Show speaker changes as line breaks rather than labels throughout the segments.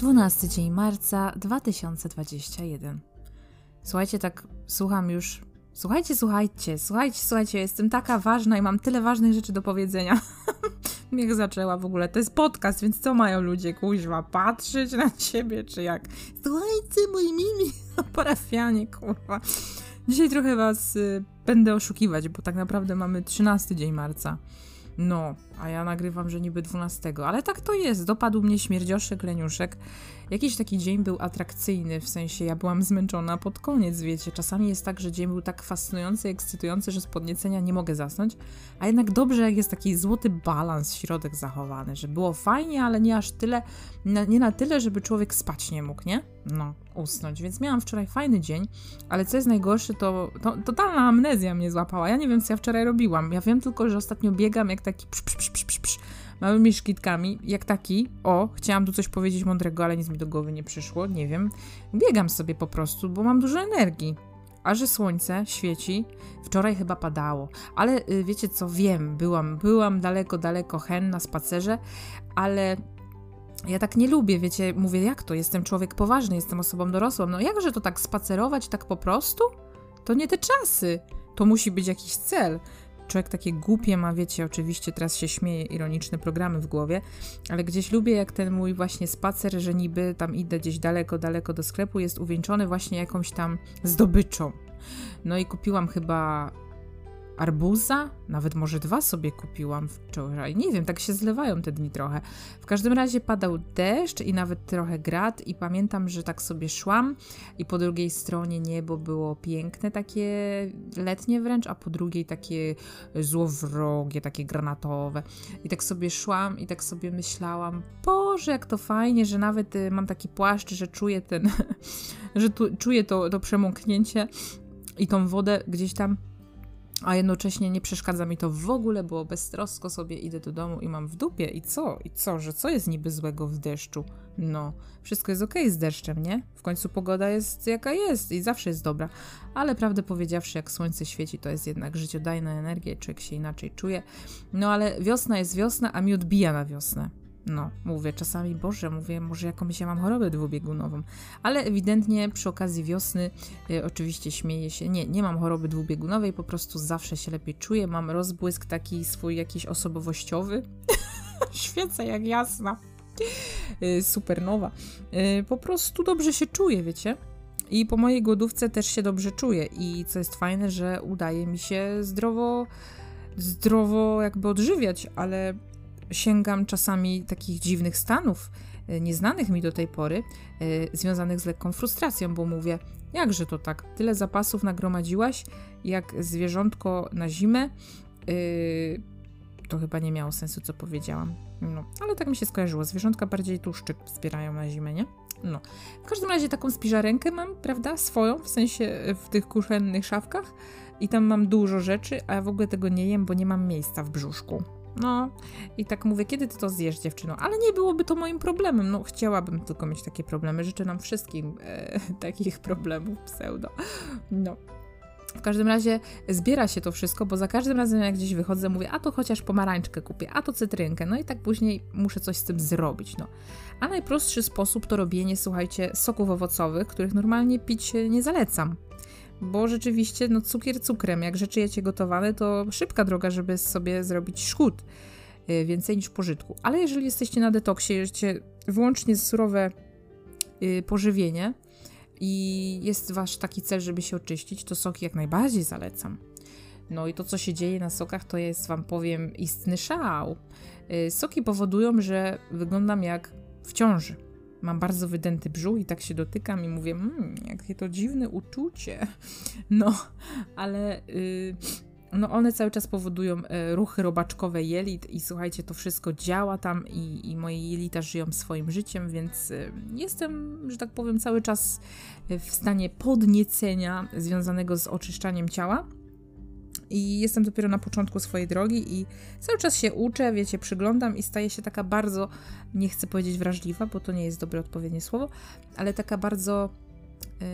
12 dzień marca 2021. Słuchajcie, tak słucham już. Słuchajcie, słuchajcie, słuchajcie, słuchajcie, jestem taka ważna i mam tyle ważnych rzeczy do powiedzenia. Niech zaczęła w ogóle. To jest podcast, więc co mają ludzie, kuźwa, patrzeć na ciebie, czy jak? Słuchajcie, moi mimi, parafianie, kurwa. Dzisiaj trochę was y, będę oszukiwać, bo tak naprawdę mamy 13 dzień marca. No, a ja nagrywam, że niby 12, ale tak to jest. Dopadł mnie śmierdzioszek, leniuszek. Jakiś taki dzień był atrakcyjny, w sensie ja byłam zmęczona pod koniec, wiecie. Czasami jest tak, że dzień był tak fascynujący, ekscytujący, że z podniecenia nie mogę zasnąć, a jednak dobrze, jak jest taki złoty balans, środek zachowany, że było fajnie, ale nie aż tyle, nie na tyle, żeby człowiek spać nie mógł, nie? No, usnąć. Więc miałam wczoraj fajny dzień, ale co jest najgorsze, to, to totalna amnezja mnie złapała. Ja nie wiem, co ja wczoraj robiłam. Ja wiem tylko, że ostatnio biegam jak taki psz, psz, psz, psz, psz, małymi szkitkami, jak taki, o, chciałam tu coś powiedzieć mądrego, ale nic mi do głowy nie przyszło, nie wiem. Biegam sobie po prostu, bo mam dużo energii. A że słońce świeci, wczoraj chyba padało, ale y, wiecie co, wiem, byłam, byłam daleko, daleko hen na spacerze, ale ja tak nie lubię, wiecie, mówię, jak to, jestem człowiek poważny, jestem osobą dorosłą, no jakże to tak spacerować tak po prostu? To nie te czasy, to musi być jakiś cel człowiek takie głupie ma, wiecie, oczywiście teraz się śmieje, ironiczne programy w głowie, ale gdzieś lubię jak ten mój właśnie spacer, że niby tam idę gdzieś daleko, daleko do sklepu, jest uwieńczony właśnie jakąś tam zdobyczą. No i kupiłam chyba arbuza, nawet może dwa sobie kupiłam wczoraj. Nie wiem, tak się zlewają te dni trochę. W każdym razie padał deszcz i nawet trochę grad i pamiętam, że tak sobie szłam i po drugiej stronie niebo było piękne, takie letnie wręcz, a po drugiej takie złowrogie, takie granatowe. I tak sobie szłam i tak sobie myślałam, Boże, jak to fajnie, że nawet y, mam taki płaszcz, że czuję ten, że tu, czuję to, to przemoknięcie i tą wodę gdzieś tam a jednocześnie nie przeszkadza mi to w ogóle, bo beztrosko sobie idę do domu i mam w dupie. I co? I co? Że co jest niby złego w deszczu? No, wszystko jest okej okay z deszczem, nie? W końcu pogoda jest jaka jest i zawsze jest dobra. Ale prawdę powiedziawszy, jak słońce świeci, to jest jednak życiodajna energia i człowiek się inaczej czuje. No ale wiosna jest wiosna, a mi odbija na wiosnę. No, mówię czasami, Boże, mówię, może jakąś ja mam chorobę dwubiegunową, ale ewidentnie przy okazji wiosny y, oczywiście śmieję się, nie, nie mam choroby dwubiegunowej, po prostu zawsze się lepiej czuję, mam rozbłysk taki swój jakiś osobowościowy, świecę jak jasna, y, supernowa, y, po prostu dobrze się czuję, wiecie? I po mojej głodówce też się dobrze czuję. I co jest fajne, że udaje mi się zdrowo zdrowo jakby odżywiać, ale sięgam czasami takich dziwnych stanów, e, nieznanych mi do tej pory, e, związanych z lekką frustracją, bo mówię, jakże to tak, tyle zapasów nagromadziłaś, jak zwierzątko na zimę, e, to chyba nie miało sensu, co powiedziałam. No, ale tak mi się skojarzyło. Zwierzątka bardziej tłuszczyk zbierają na zimę, nie? No. W każdym razie taką spiżarenkę mam, prawda? Swoją, w sensie w tych kuchennych szafkach. I tam mam dużo rzeczy, a ja w ogóle tego nie jem, bo nie mam miejsca w brzuszku. No i tak mówię, kiedy ty to zjesz, dziewczyno? Ale nie byłoby to moim problemem. No, chciałabym tylko mieć takie problemy. Życzę nam wszystkim e, takich problemów pseudo. No. W każdym razie zbiera się to wszystko, bo za każdym razem jak gdzieś wychodzę, mówię, a to chociaż pomarańczkę kupię, a to cytrynkę, no i tak później muszę coś z tym zrobić, no. A najprostszy sposób to robienie, słuchajcie, soków owocowych, których normalnie pić nie zalecam bo rzeczywiście no, cukier cukrem. Jak rzeczy jecie gotowane, to szybka droga, żeby sobie zrobić szkód yy, więcej niż pożytku. Ale jeżeli jesteście na detoksie, jecie wyłącznie surowe yy, pożywienie i jest wasz taki cel, żeby się oczyścić, to soki jak najbardziej zalecam. No i to, co się dzieje na sokach, to jest, wam powiem, istny szał. Yy, soki powodują, że wyglądam jak w ciąży mam bardzo wydęty brzuch i tak się dotykam i mówię, mmm, jakie to dziwne uczucie. No, ale y, no one cały czas powodują y, ruchy robaczkowe jelit i słuchajcie, to wszystko działa tam i, i moje jelita żyją swoim życiem, więc y, jestem, że tak powiem, cały czas w stanie podniecenia związanego z oczyszczaniem ciała i jestem dopiero na początku swojej drogi i cały czas się uczę, wiecie, przyglądam i staję się taka bardzo, nie chcę powiedzieć wrażliwa, bo to nie jest dobre odpowiednie słowo, ale taka bardzo yy,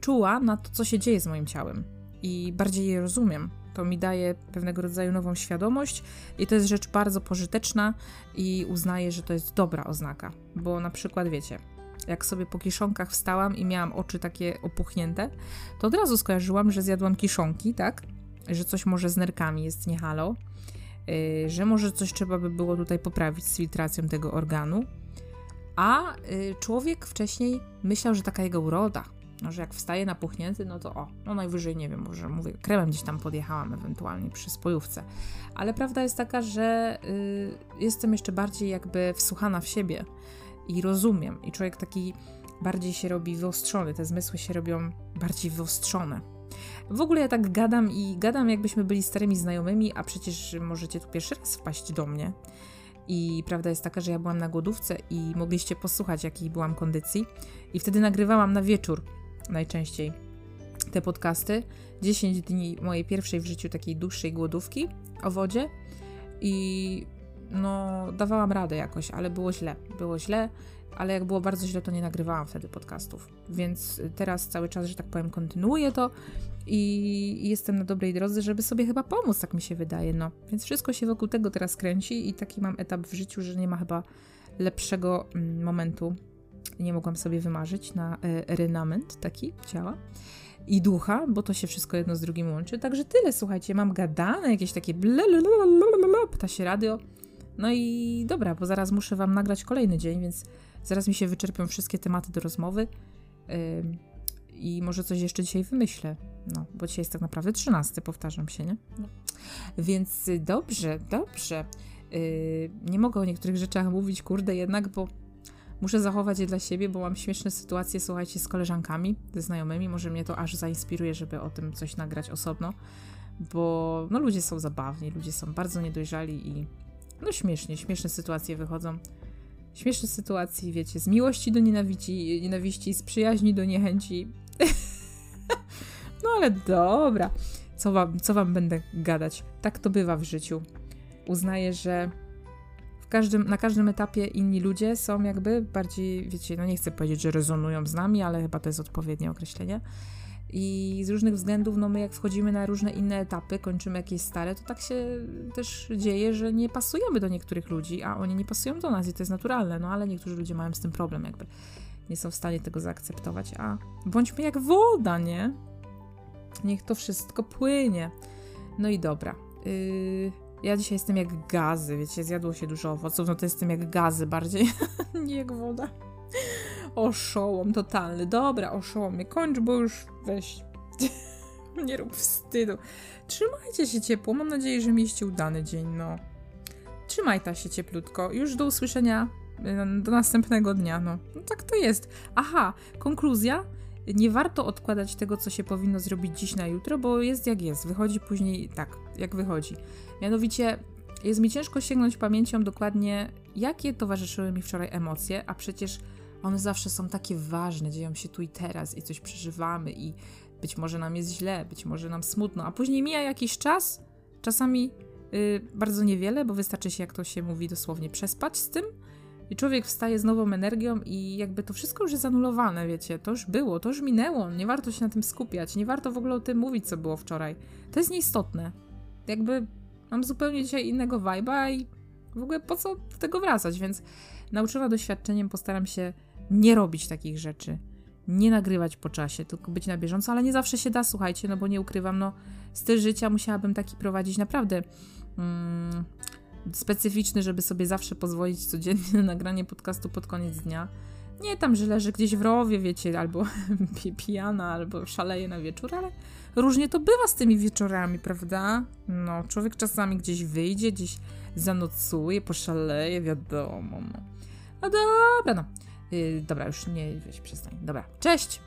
czuła na to, co się dzieje z moim ciałem i bardziej je rozumiem. To mi daje pewnego rodzaju nową świadomość i to jest rzecz bardzo pożyteczna i uznaję, że to jest dobra oznaka, bo na przykład wiecie, jak sobie po kiszonkach wstałam i miałam oczy takie opuchnięte, to od razu skojarzyłam, że zjadłam kiszonki, tak? Że coś może z nerkami jest nie halo, yy, że może coś trzeba by było tutaj poprawić z filtracją tego organu. A yy, człowiek wcześniej myślał, że taka jego uroda, no, że jak wstaje napuchnięty, no to o, no najwyżej, nie wiem, może mówię, kremem gdzieś tam podjechałam ewentualnie przy spojówce. Ale prawda jest taka, że y, jestem jeszcze bardziej jakby wsłuchana w siebie i rozumiem. I człowiek taki bardziej się robi wyostrzony, te zmysły się robią bardziej wyostrzone. W ogóle ja tak gadam i gadam, jakbyśmy byli starymi znajomymi, a przecież możecie tu pierwszy raz wpaść do mnie. I prawda jest taka, że ja byłam na głodówce i mogliście posłuchać, jakiej byłam kondycji. I wtedy nagrywałam na wieczór najczęściej te podcasty. 10 dni mojej pierwszej w życiu takiej dłuższej głodówki o wodzie. I no, dawałam radę jakoś, ale było źle. Było źle, ale jak było bardzo źle, to nie nagrywałam wtedy podcastów. Więc teraz cały czas, że tak powiem, kontynuuję to i jestem na dobrej drodze, żeby sobie chyba pomóc, tak mi się wydaje. No, więc wszystko się wokół tego teraz kręci i taki mam etap w życiu, że nie ma chyba lepszego mm, momentu. Nie mogłam sobie wymarzyć na e, renament taki ciała i ducha, bo to się wszystko jedno z drugim łączy. Także tyle, słuchajcie, mam gadane, jakieś takie pyta się radio. No i dobra, bo zaraz muszę wam nagrać kolejny dzień, więc zaraz mi się wyczerpią wszystkie tematy do rozmowy. Yy, I może coś jeszcze dzisiaj wymyślę. No, bo dzisiaj jest tak naprawdę 13, powtarzam się, nie? No. Więc dobrze, dobrze. Yy, nie mogę o niektórych rzeczach mówić, kurde, jednak, bo muszę zachować je dla siebie, bo mam śmieszne sytuacje, słuchajcie, z koleżankami, ze znajomymi. Może mnie to aż zainspiruje, żeby o tym coś nagrać osobno, bo no, ludzie są zabawni, ludzie są bardzo niedojrzali i no śmiesznie, śmieszne sytuacje wychodzą. Śmieszne sytuacje, wiecie, z miłości do nienawiści, nienawiści z przyjaźni do niechęci. Ale dobra, co wam, co wam będę gadać? Tak to bywa w życiu. Uznaję, że każdym, na każdym etapie inni ludzie są jakby bardziej, wiecie, no nie chcę powiedzieć, że rezonują z nami, ale chyba to jest odpowiednie określenie i z różnych względów, no my jak wchodzimy na różne inne etapy, kończymy jakieś stare, to tak się też dzieje, że nie pasujemy do niektórych ludzi, a oni nie pasują do nas i to jest naturalne, no ale niektórzy ludzie mają z tym problem jakby. Nie są w stanie tego zaakceptować, a bądźmy jak woda, nie? Niech to wszystko płynie. No i dobra. Yy, ja dzisiaj jestem jak gazy, wiecie, zjadło się dużo owoców, no to jestem jak gazy bardziej, nie jak woda. Oszołom totalny. Dobra, oszołom mnie kończ, bo już weź. nie rób wstydu. Trzymajcie się ciepło. Mam nadzieję, że mieliście udany dzień, no. Trzymajcie się cieplutko. Już do usłyszenia y, do następnego dnia, no. no. tak to jest. Aha, konkluzja. Nie warto odkładać tego, co się powinno zrobić dziś na jutro, bo jest jak jest. Wychodzi później tak, jak wychodzi. Mianowicie jest mi ciężko sięgnąć pamięcią dokładnie, jakie towarzyszyły mi wczoraj emocje, a przecież one zawsze są takie ważne, dzieją się tu i teraz i coś przeżywamy i być może nam jest źle, być może nam smutno, a później mija jakiś czas, czasami yy, bardzo niewiele, bo wystarczy się, jak to się mówi, dosłownie przespać z tym i człowiek wstaje z nową energią i jakby to wszystko już jest anulowane, wiecie, to już było, to już minęło, nie warto się na tym skupiać, nie warto w ogóle o tym mówić, co było wczoraj. To jest nieistotne. Jakby mam zupełnie dzisiaj innego vibe'a i w ogóle po co do tego wracać, więc nauczona doświadczeniem postaram się nie robić takich rzeczy, nie nagrywać po czasie, tylko być na bieżąco, ale nie zawsze się da, słuchajcie, no bo nie ukrywam, no styl życia musiałabym taki prowadzić. Naprawdę mm, specyficzny, żeby sobie zawsze pozwolić codziennie na nagranie podcastu pod koniec dnia. Nie tam, że leży gdzieś w rowie, wiecie, albo pijana, albo szaleje na wieczór, ale różnie to bywa z tymi wieczorami, prawda? No, człowiek czasami gdzieś wyjdzie, gdzieś zanocuje, poszaleje, wiadomo. No, no dobra, no. Yy, dobra, już nie, weź przestań. Dobra, cześć!